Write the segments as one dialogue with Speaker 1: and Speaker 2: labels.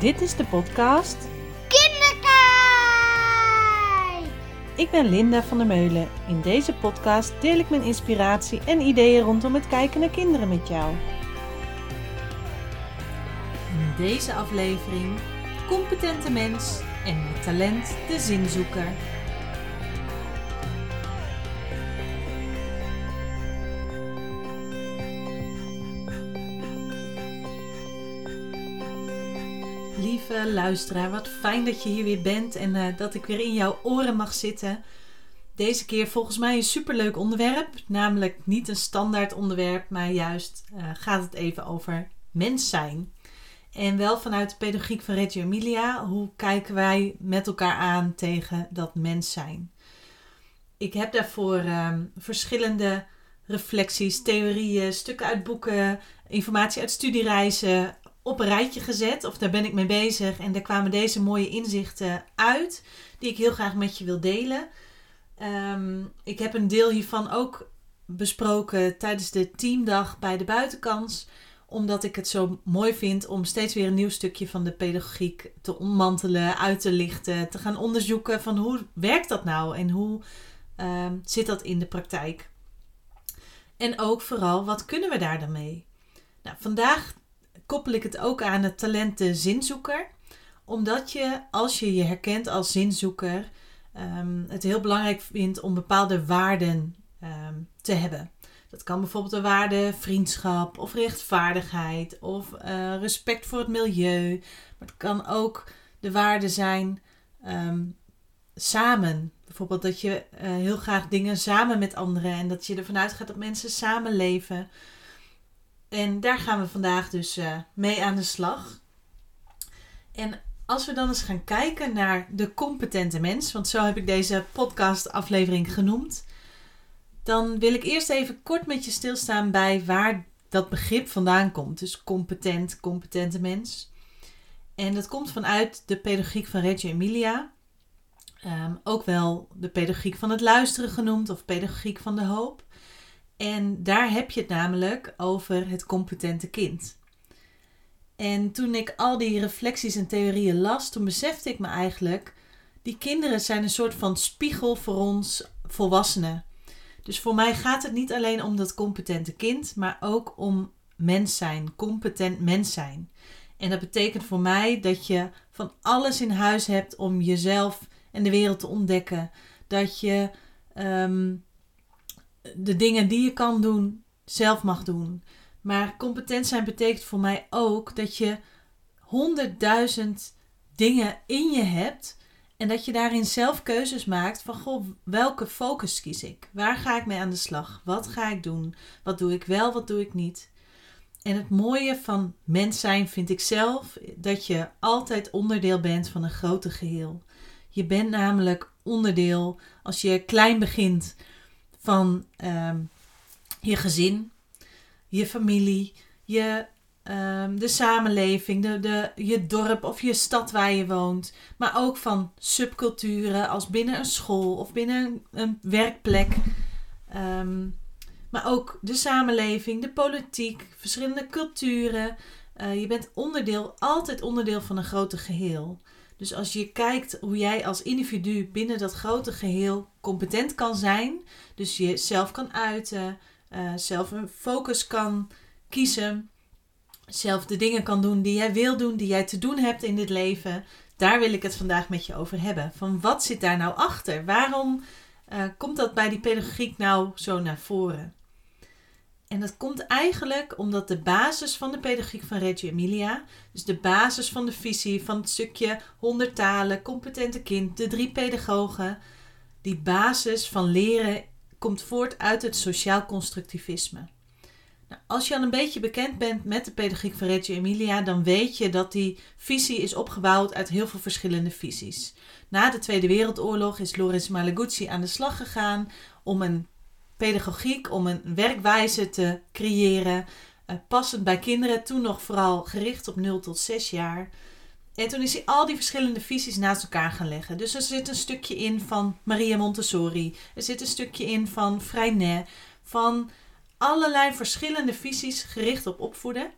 Speaker 1: Dit is de podcast
Speaker 2: Kinderkijk!
Speaker 1: Ik ben Linda van der Meulen. In deze podcast deel ik mijn inspiratie en ideeën rondom het kijken naar kinderen met jou. In deze aflevering competente mens en met talent de zinzoeker. Lieve luisteraar, wat fijn dat je hier weer bent en eh, dat ik weer in jouw oren mag zitten. Deze keer volgens mij een superleuk onderwerp, namelijk niet een standaard onderwerp, maar juist eh, gaat het even over mens zijn. En wel vanuit de pedagogiek van Reggio Emilia, hoe kijken wij met elkaar aan tegen dat mens zijn? Ik heb daarvoor ehm, verschillende reflecties, theorieën, stukken uit boeken, informatie uit studiereizen op een rijtje gezet. Of daar ben ik mee bezig. En daar kwamen deze mooie inzichten uit. Die ik heel graag met je wil delen. Ehm, ik heb een deel hiervan ook besproken tijdens de teamdag bij de buitenkans. Omdat ik het zo mooi vind om steeds weer een nieuw stukje van de pedagogiek te ontmantelen, uit te lichten. Te gaan onderzoeken van hoe werkt dat nou en hoe ehm, zit dat in de praktijk. En ook vooral, wat kunnen we daar dan mee? Nou, vandaag koppel ik het ook aan het talent de zinzoeker. Omdat je, als je je herkent als zinzoeker, um, het heel belangrijk vindt om bepaalde waarden um, te hebben. Dat kan bijvoorbeeld de waarde vriendschap of rechtvaardigheid of uh, respect voor het milieu. Maar het kan ook de waarde zijn um, samen. Bijvoorbeeld dat je uh, heel graag dingen samen met anderen en dat je ervan uitgaat dat mensen samenleven. En daar gaan we vandaag dus uh, mee aan de slag. En als we dan eens gaan kijken naar de competente mens, want zo heb ik deze podcast-aflevering genoemd, dan wil ik eerst even kort met je stilstaan bij waar dat begrip vandaan komt. Dus competent, competente mens. En dat komt vanuit de pedagogiek van Reggio Emilia. Um, ook wel de pedagogiek van het luisteren genoemd of pedagogiek van de hoop. En daar heb je het namelijk over het competente kind. En toen ik al die reflecties en theorieën las, toen besefte ik me eigenlijk, die kinderen zijn een soort van spiegel voor ons volwassenen. Dus voor mij gaat het niet alleen om dat competente kind, maar ook om mens zijn, competent mens zijn. En dat betekent voor mij dat je van alles in huis hebt om jezelf en de wereld te ontdekken. Dat je um, de dingen die je kan doen, zelf mag doen. Maar competent zijn betekent voor mij ook dat je honderdduizend dingen in je hebt. En dat je daarin zelf keuzes maakt van goh, welke focus kies ik? Waar ga ik mee aan de slag? Wat ga ik doen? Wat doe ik wel, wat doe ik niet? En het mooie van mens zijn vind ik zelf dat je altijd onderdeel bent van een groter geheel. Je bent namelijk onderdeel als je klein begint van ehm, je gezin, je familie, je, um, de samenleving, de, de, je dorp of je stad waar je woont. Maar ook van subculturen als binnen een school of binnen een werkplek. Um, maar ook de samenleving, de politiek, verschillende culturen. Uh, je bent onderdeel, altijd onderdeel van een groter geheel. Dus als je kijkt hoe jij als individu binnen dat grote geheel competent kan zijn, dus je zelf kan uiten, uh, zelf een focus kan kiezen, zelf de dingen kan doen die jij wil doen, die jij te doen hebt in dit leven, daar wil ik het vandaag met je over hebben. Van wat zit daar nou achter? Waarom uh, komt dat bij die pedagogiek nou zo naar voren? En dat komt eigenlijk omdat de basis van de pedagogiek van Reggio Emilia, dus de basis van de visie van het stukje 100 talen, competente kind, de drie pedagogen, die basis van leren komt voort uit het sociaal constructivisme. Nou, als je al een beetje bekend bent met de pedagogiek van Reggio Emilia, dan weet je dat die visie is opgebouwd uit heel veel verschillende visies. Na de Tweede Wereldoorlog is Lorenz Malaguzzi aan de slag gegaan om een pedagogiek, om een werkwijze te creëren, uh, passend bij kinderen, toen nog vooral gericht op 0 tot 6 jaar. En toen is hij al die verschillende visies naast elkaar gaan leggen. Dus er zit een stukje in van Maria Montessori, er zit een stukje in van Freinet, van allerlei verschillende visies gericht op opvoeden.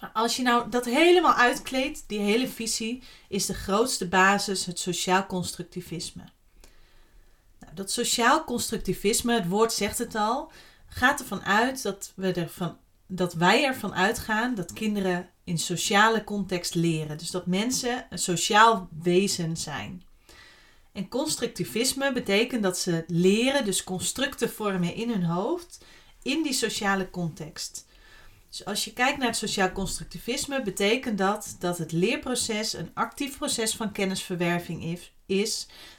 Speaker 1: Maar als je nou dat helemaal uitkleedt, die hele visie, is de grootste basis het sociaal constructivisme. Dat sociaal constructivisme, het woord zegt het al, gaat ervan uit dat, we ervan, dat wij ervan uitgaan dat kinderen in sociale context leren. Dus dat mensen een sociaal wezen zijn. En constructivisme betekent dat ze leren, dus constructen vormen in hun hoofd, in die sociale context. Dus als je kijkt naar het sociaal constructivisme, betekent dat dat het leerproces een actief proces van kennisverwerving is,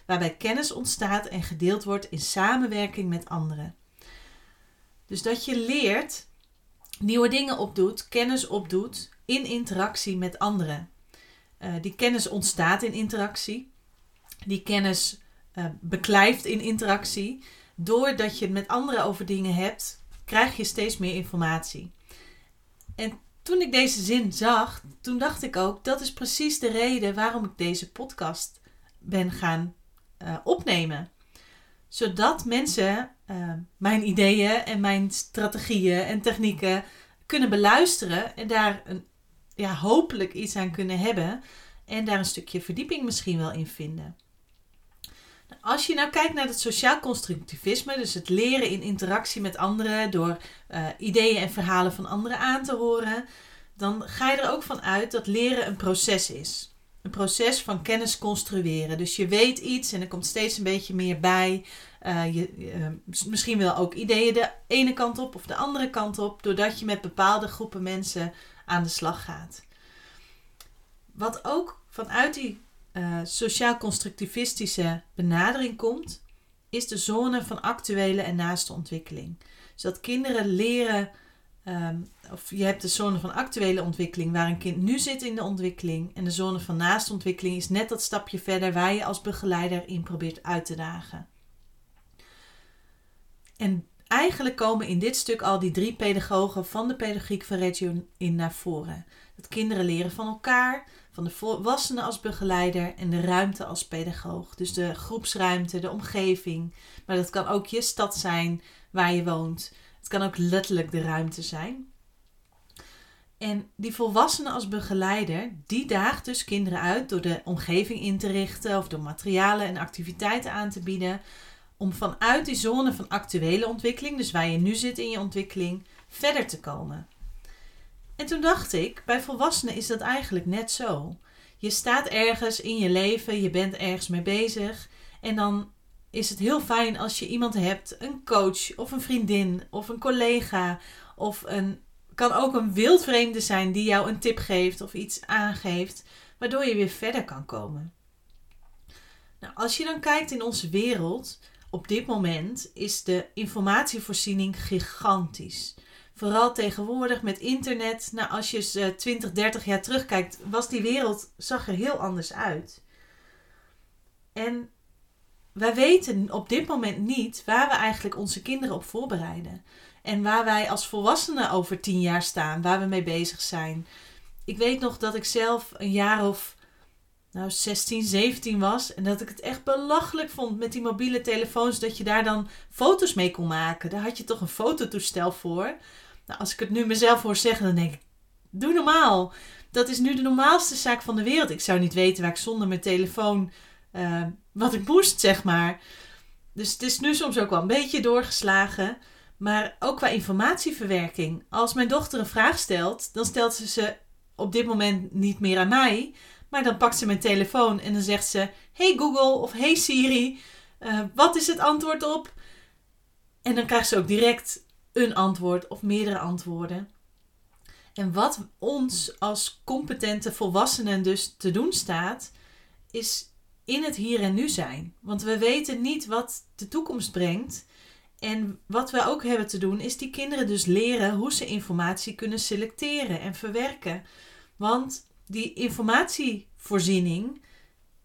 Speaker 1: waarbij kennis ontstaat en gedeeld wordt in samenwerking met anderen. Dus dat je leert, nieuwe dingen opdoet, kennis opdoet in interactie met anderen. Uh, die kennis ontstaat in interactie. Die kennis uh, beklijft in interactie. Doordat je het met anderen over dingen hebt, krijg je steeds meer informatie. En toen ik deze zin zag, toen dacht ik ook, dat is precies de reden waarom ik deze podcast ben gaan uh, opnemen. Zodat mensen uh, mijn ideeën en mijn strategieën en technieken kunnen beluisteren en daar een, ja, hopelijk iets aan kunnen hebben en daar een stukje verdieping misschien wel in vinden. Als je nou kijkt naar het sociaal constructivisme, dus het leren in interactie met anderen door uh, ideeën en verhalen van anderen aan te horen, dan ga je er ook van uit dat leren een proces is. Proces van kennis construeren. Dus je weet iets en er komt steeds een beetje meer bij. Uh, je, uh, misschien wel ook ideeën de ene kant op of de andere kant op, doordat je met bepaalde groepen mensen aan de slag gaat. Wat ook vanuit die uh, sociaal-constructivistische benadering komt, is de zone van actuele en naaste ontwikkeling. Zodat kinderen leren, um, of je hebt de zone van actuele ontwikkeling waar een kind nu zit in de ontwikkeling. En de zone van naaste ontwikkeling is net dat stapje verder waar je als begeleider in probeert uit te dagen. En eigenlijk komen in dit stuk al die drie pedagogen van de pedagogiek van Reggio in naar voren. Dat kinderen leren van elkaar, van de volwassenen als begeleider en de ruimte als pedagoog. Dus de groepsruimte, de omgeving. Maar dat kan ook je stad zijn waar je woont. Kan ook letterlijk de ruimte zijn. En die volwassenen als begeleider, die daagt dus kinderen uit door de omgeving in te richten of door materialen en activiteiten aan te bieden. Om vanuit die zone van actuele ontwikkeling, dus waar je nu zit in je ontwikkeling, verder te komen. En toen dacht ik, bij volwassenen is dat eigenlijk net zo. Je staat ergens in je leven, je bent ergens mee bezig. En dan is het heel fijn als je iemand hebt, een coach of een vriendin of een collega of een kan ook een wildvreemde zijn die jou een tip geeft of iets aangeeft, waardoor je weer verder kan komen. Nou, als je dan kijkt in onze wereld, op dit moment is de informatievoorziening gigantisch. Vooral tegenwoordig met internet. Nou, als je 20, 30 jaar terugkijkt, was die wereld, zag er heel anders uit. En wij weten op dit moment niet waar we eigenlijk onze kinderen op voorbereiden. En waar wij als volwassenen over tien jaar staan, waar we mee bezig zijn. Ik weet nog dat ik zelf een jaar of nou, 16, 17 was. En dat ik het echt belachelijk vond met die mobiele telefoons. Dat je daar dan foto's mee kon maken. Daar had je toch een fototoestel voor. Nou, als ik het nu mezelf hoor zeggen, dan denk ik: doe normaal. Dat is nu de normaalste zaak van de wereld. Ik zou niet weten waar ik zonder mijn telefoon. Uh, wat ik moest, zeg maar. Dus het is nu soms ook wel een beetje doorgeslagen. Maar ook qua informatieverwerking. Als mijn dochter een vraag stelt, dan stelt ze ze op dit moment niet meer aan mij. Maar dan pakt ze mijn telefoon en dan zegt ze: Hey Google of Hey Siri, uh, wat is het antwoord op? En dan krijgt ze ook direct een antwoord of meerdere antwoorden. En wat ons als competente volwassenen dus te doen staat, is in het hier en nu zijn. Want we weten niet wat de toekomst brengt. En wat we ook hebben te doen, is die kinderen dus leren hoe ze informatie kunnen selecteren en verwerken. Want die informatievoorziening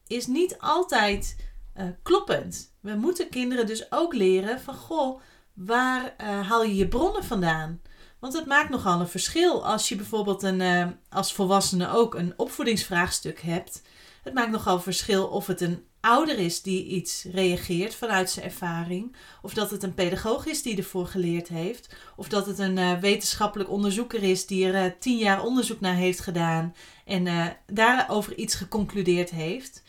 Speaker 1: is niet altijd uh, kloppend. We moeten kinderen dus ook leren van goh, waar uh, haal je je bronnen vandaan? Want het maakt nogal een verschil als je bijvoorbeeld een, uh, als volwassene ook een opvoedingsvraagstuk hebt. Het maakt nogal verschil of het een ouder is die iets reageert vanuit zijn ervaring, of dat het een pedagoog is die ervoor geleerd heeft, of dat het een uh, wetenschappelijk onderzoeker is die er uh, tien jaar onderzoek naar heeft gedaan en uh, daarover iets geconcludeerd heeft.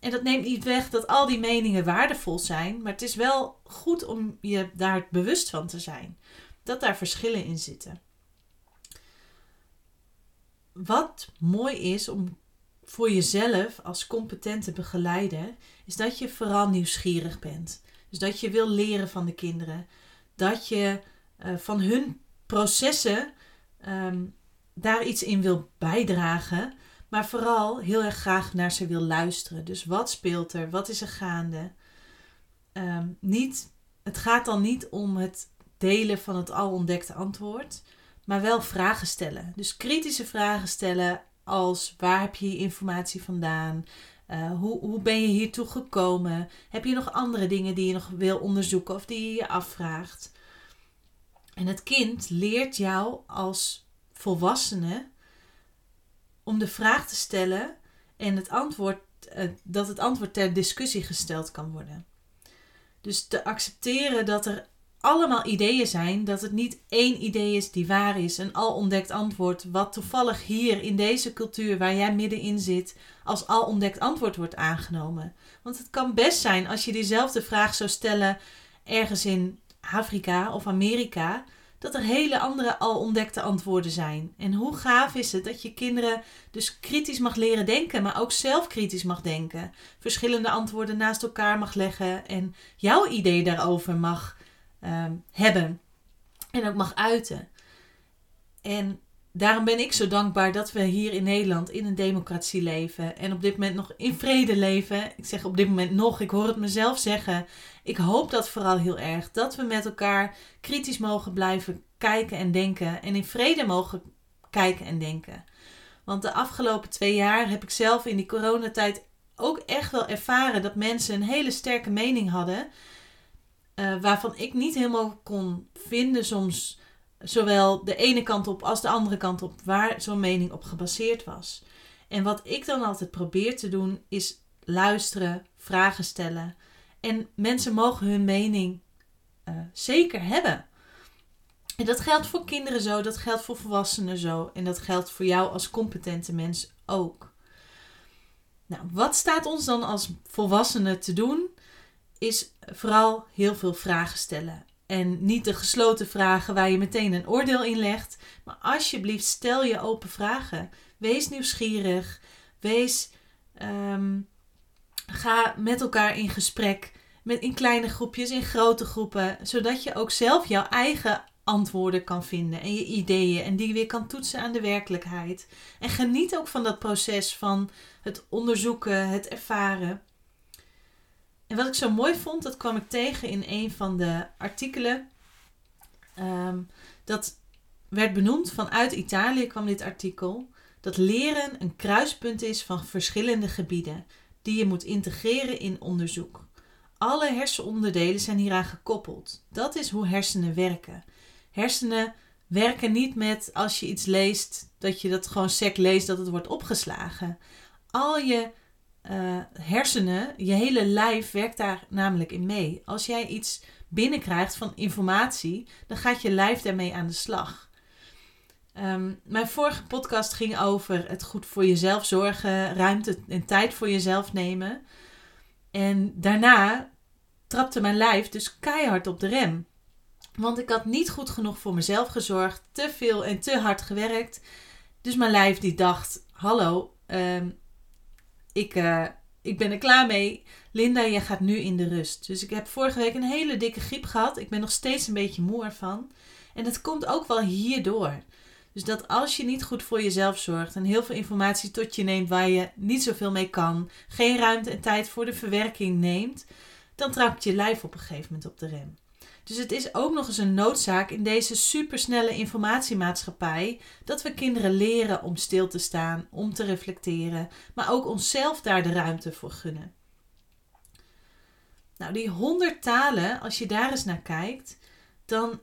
Speaker 1: En dat neemt niet weg dat al die meningen waardevol zijn, maar het is wel goed om je daar bewust van te zijn dat daar verschillen in zitten. Wat mooi is om voor jezelf als competente begeleider, is dat je vooral nieuwsgierig bent. Dus dat je wil leren van de kinderen. Dat je uh, van hun processen um, daar iets in wil bijdragen. Maar vooral heel erg graag naar ze wil luisteren. Dus wat speelt er? Wat is er gaande? Um, niet, het gaat dan niet om het delen van het al ontdekte antwoord. Maar wel vragen stellen. Dus kritische vragen stellen als waar heb je informatie vandaan? Uh, hoe, hoe ben je hiertoe gekomen? Heb je nog andere dingen die je nog wil onderzoeken of die je je afvraagt? En het kind leert jou als volwassene om de vraag te stellen en het antwoord, uh, dat het antwoord ter discussie gesteld kan worden. Dus te accepteren dat er allemaal ideeën zijn, dat het niet één idee is die waar is, een al ontdekt antwoord, wat toevallig hier in deze cultuur waar jij middenin zit, als al ontdekt antwoord wordt aangenomen. Want het kan best zijn als je diezelfde vraag zou stellen ergens in Afrika of Amerika, dat er hele andere al ontdekte antwoorden zijn. En hoe gaaf is het dat je kinderen dus kritisch mag leren denken, maar ook zelf kritisch mag denken. Verschillende antwoorden naast elkaar mag leggen en jouw idee daarover mag um, hebben. En ook mag uiten. En daarom ben ik zo dankbaar dat we hier in Nederland in een democratie leven. En op dit moment nog in vrede leven. Ik zeg op dit moment nog, ik hoor het mezelf zeggen. Ik hoop dat vooral heel erg. Dat we met elkaar kritisch mogen blijven kijken en denken. En in vrede mogen kijken en denken. Want de afgelopen twee jaar heb ik zelf in die coronatijd ook echt wel ervaren dat mensen een hele sterke mening hadden. Uh, waarvan ik niet helemaal kon vinden soms zowel de ene kant op als de andere kant op waar zo'n mening op gebaseerd was. En wat ik dan altijd probeer te doen is luisteren, vragen stellen. En mensen mogen hun mening uh, zeker hebben. En dat geldt voor kinderen zo, dat geldt voor volwassenen zo en dat geldt voor jou als competente mens ook. Nou, wat staat ons dan als volwassenen te doen? is vooral heel veel vragen stellen. En niet de gesloten vragen waar je meteen een oordeel in legt. Maar alsjeblieft, stel je open vragen. Wees nieuwsgierig. Wees. Um, ga met elkaar in gesprek. Met, in kleine groepjes, in grote groepen. Zodat je ook zelf jouw eigen antwoorden kan vinden. En je ideeën. En die weer kan toetsen aan de werkelijkheid. En geniet ook van dat proces van het onderzoeken, het ervaren. En wat ik zo mooi vond, dat kwam ik tegen in een van de artikelen. Um, dat werd benoemd vanuit Italië kwam dit artikel. Dat leren een kruispunt is van verschillende gebieden die je moet integreren in onderzoek. Alle hersenonderdelen zijn hieraan gekoppeld. Dat is hoe hersenen werken. Hersenen werken niet met als je iets leest, dat je dat gewoon sec leest, dat het wordt opgeslagen. Al je uh, hersenen, je hele lijf werkt daar namelijk in mee. Als jij iets binnenkrijgt van informatie, dan gaat je lijf daarmee aan de slag. Um, mijn vorige podcast ging over het goed voor jezelf zorgen, ruimte en tijd voor jezelf nemen. En daarna trapte mijn lijf dus keihard op de rem. Want ik had niet goed genoeg voor mezelf gezorgd, te veel en te hard gewerkt. Dus mijn lijf die dacht: hallo, um, ik, uh, ik ben er klaar mee. Linda, je gaat nu in de rust. Dus ik heb vorige week een hele dikke griep gehad. Ik ben nog steeds een beetje moe ervan. En dat komt ook wel hierdoor. Dus dat als je niet goed voor jezelf zorgt en heel veel informatie tot je neemt waar je niet zoveel mee kan, geen ruimte en tijd voor de verwerking neemt, dan trapt je lijf op een gegeven moment op de rem. Dus het is ook nog eens een noodzaak in deze supersnelle informatiemaatschappij dat we kinderen leren om stil te staan, om te reflecteren, maar ook onszelf daar de ruimte voor gunnen. Nou, die honderd talen, als je daar eens naar kijkt, dan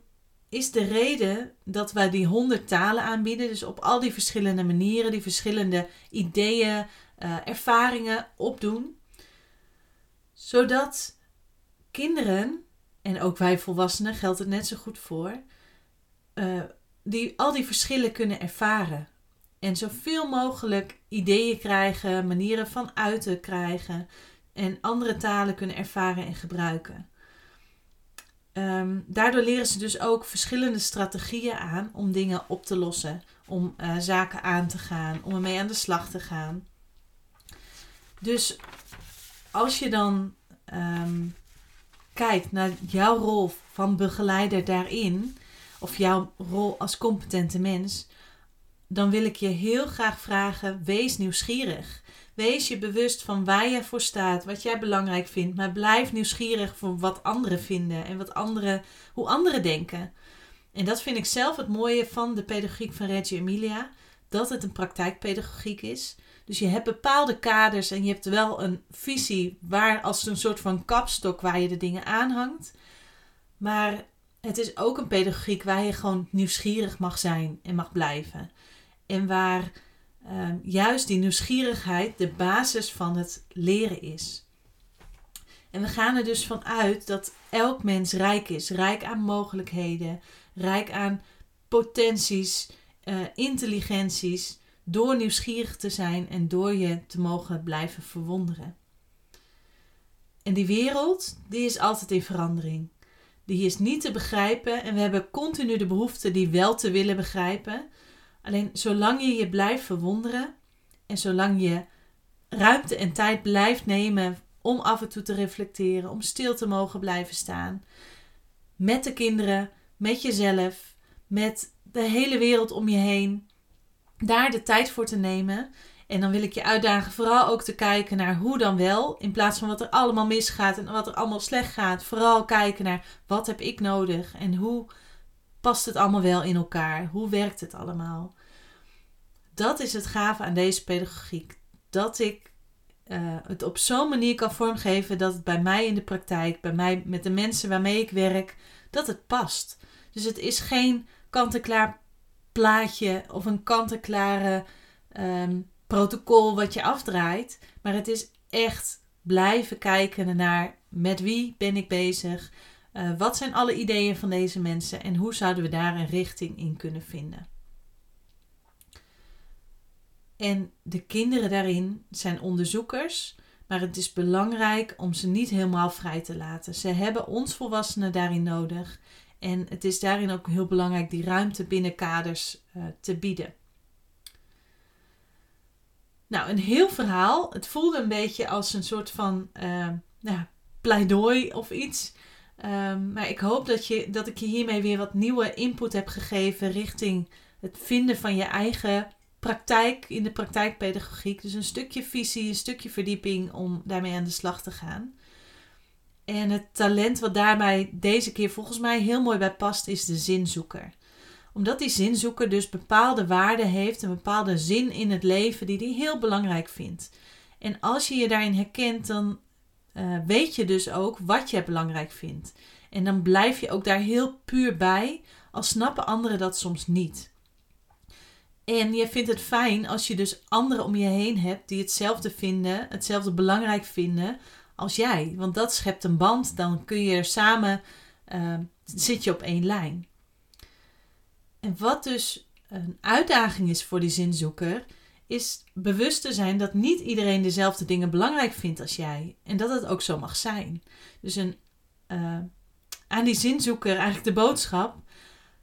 Speaker 1: is de reden dat wij die honderd talen aanbieden, dus op al die verschillende manieren, die verschillende ideeën, uh, ervaringen opdoen, Zodat kinderen, en ook wij volwassenen geldt het net zo goed voor, uh, die al die verschillen kunnen ervaren. En zoveel mogelijk ideeën krijgen, manieren van uiten krijgen en andere talen kunnen ervaren en gebruiken. Ehm, daardoor leren ze dus ook verschillende strategieën aan om dingen op te lossen, om uh, zaken aan te gaan, om ermee aan de slag te gaan. Dus als je dan um, kijkt naar jouw rol van begeleider daarin, of jouw rol als competente mens, dan wil ik je heel graag vragen: wees nieuwsgierig. Wees je bewust van waar je voor staat, wat jij belangrijk vindt, maar blijf nieuwsgierig voor wat anderen vinden en wat anderen, hoe anderen denken. En dat vind ik zelf het mooie van de pedagogiek van Reggio Emilia, dat het een praktijkpedagogiek is. Dus je hebt bepaalde kaders en je hebt wel een visie waar als een soort van kapstok waar je de dingen aanhangt. Maar het is ook een pedagogiek waar je gewoon nieuwsgierig mag zijn en mag blijven. En waar Ehm, juist die nieuwsgierigheid de basis van het leren is. En we gaan er dus vanuit dat elk mens rijk is, rijk aan mogelijkheden, rijk aan potenties, uh, intelligenties, door nieuwsgierig te zijn en door je te mogen blijven verwonderen. En die wereld, die is altijd in verandering. Die is niet te begrijpen en we hebben continu de behoefte die wel te willen begrijpen. Alleen zolang je je blijft verwonderen en zolang je ruimte en tijd blijft nemen om af en toe te reflecteren, om stil te mogen blijven staan, met de kinderen, met jezelf, met de hele wereld om je heen, daar de tijd voor te nemen. En dan wil ik je uitdagen vooral ook te kijken naar hoe dan wel, in plaats van wat er allemaal misgaat en wat er allemaal slecht gaat. Vooral kijken naar wat heb ik nodig en hoe past het allemaal wel in elkaar? Hoe werkt het allemaal? Dat is het gave aan deze pedagogiek. Dat ik uh, het op zo'n manier kan vormgeven dat het bij mij in de praktijk, bij mij met de mensen waarmee ik werk, dat het past. Dus het is geen kant-en-klaar plaatje of een kant-en-klare um, protocol wat je afdraait. Maar het is echt blijven kijken naar met wie ben ik bezig. Uh, wat zijn alle ideeën van deze mensen en hoe zouden we daar een richting in kunnen vinden? En de kinderen daarin zijn onderzoekers, maar het is belangrijk om ze niet helemaal vrij te laten. Ze hebben ons volwassenen daarin nodig. En het is daarin ook heel belangrijk die ruimte binnen kaders uh, te bieden. Nou, een heel verhaal. Het voelde een beetje als een soort van uh, nou, pleidooi of iets. Um, maar ik hoop dat, je, dat ik je hiermee weer wat nieuwe input heb gegeven richting het vinden van je eigen praktijk in de praktijkpedagogiek. Dus een stukje visie, een stukje verdieping om daarmee aan de slag te gaan. En het talent wat daarbij deze keer volgens mij heel mooi bij past, is de zinzoeker. Omdat die zinzoeker dus bepaalde waarden heeft, een bepaalde zin in het leven die hij heel belangrijk vindt. En als je je daarin herkent, dan uh, weet je dus ook wat je belangrijk vindt. En dan blijf je ook daar heel puur bij, al snappen anderen dat soms niet. En je vindt het fijn als je dus anderen om je heen hebt die hetzelfde vinden, hetzelfde belangrijk vinden als jij. Want dat schept een band, dan kun je er samen, uh, zit je op één lijn. En wat dus een uitdaging is voor die zinzoeker, is bewust te zijn dat niet iedereen dezelfde dingen belangrijk vindt als jij. En dat het ook zo mag zijn. Dus een, uh, aan die zinzoeker eigenlijk de boodschap: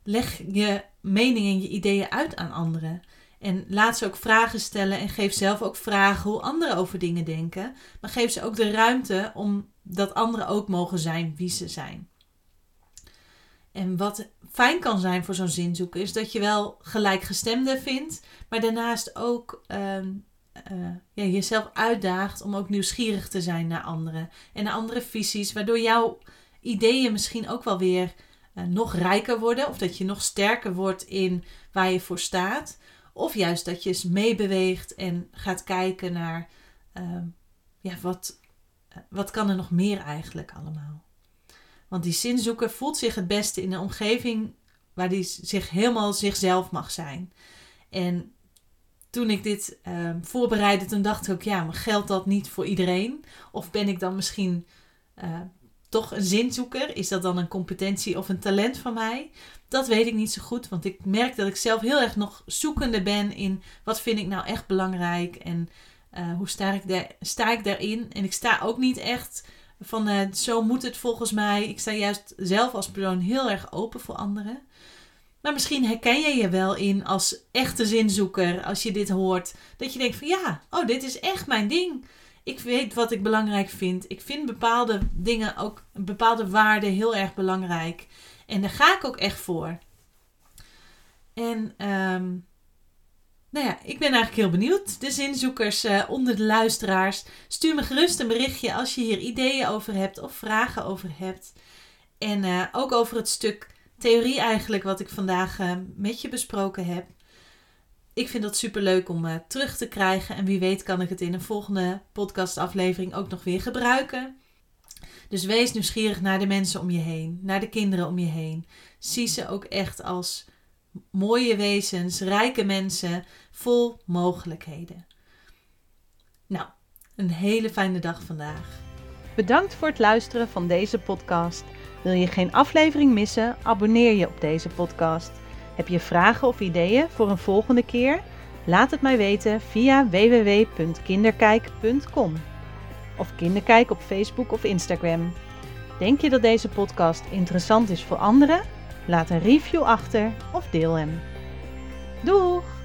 Speaker 1: leg je mening en je ideeën uit aan anderen. En laat ze ook vragen stellen en geef zelf ook vragen hoe anderen over dingen denken. Maar geef ze ook de ruimte om dat anderen ook mogen zijn wie ze zijn. En wat fijn kan zijn voor zo'n zinzoeker is dat je wel gelijkgestemde vindt, maar daarnaast ook uh, uh, ja, jezelf uitdaagt om ook nieuwsgierig te zijn naar anderen en naar andere visies, waardoor jouw ideeën misschien ook wel weer uh, nog rijker worden of dat je nog sterker wordt in waar je voor staat. Of juist dat je eens meebeweegt en gaat kijken naar ehm, ja, wat, wat kan er nog meer eigenlijk allemaal. Want die zinzoeker voelt zich het beste in een omgeving waar hij zich helemaal zichzelf mag zijn. En toen ik dit uh, voorbereidde, toen dacht ik ook, ja, maar geldt dat niet voor iedereen? Of ben ik dan misschien uh, toch een zinzoeker? Is dat dan een competentie of een talent van mij? Dat weet ik niet zo goed, want ik merk dat ik zelf heel erg nog zoekende ben in wat vind ik nou echt belangrijk en uh, hoe sta ik, daar, sta ik daarin. En ik sta ook niet echt van uh, zo moet het volgens mij. Ik sta juist zelf als persoon heel erg open voor anderen. Maar misschien herken je je wel in als echte zinzoeker als je dit hoort. Dat je denkt van ja, oh dit is echt mijn ding. Ik weet wat ik belangrijk vind. Ik vind bepaalde dingen ook, bepaalde waarden heel erg belangrijk. En daar ga ik ook echt voor. En um, nou ja, ik ben eigenlijk heel benieuwd. De zinzoekers uh, onder de luisteraars. Stuur me gerust een berichtje als je hier ideeën over hebt of vragen over hebt. En uh, ook over het stuk theorie eigenlijk wat ik vandaag uh, met je besproken heb. Ik vind dat super leuk om terug te krijgen. En wie weet kan ik het in een volgende podcastaflevering ook nog weer gebruiken. Dus wees nieuwsgierig naar de mensen om je heen, naar de kinderen om je heen. Zie ze ook echt als mooie wezens, rijke mensen, vol mogelijkheden. Nou, een hele fijne dag vandaag.
Speaker 2: Bedankt voor het luisteren van deze podcast. Wil je geen aflevering missen? Abonneer je op deze podcast. Heb je vragen of ideeën voor een volgende keer? Laat het mij weten via www.kinderkijk.com of Kinderkijk op Facebook of Instagram. Denk je dat deze podcast interessant is voor anderen? Laat een review achter of deel hem. Doeg!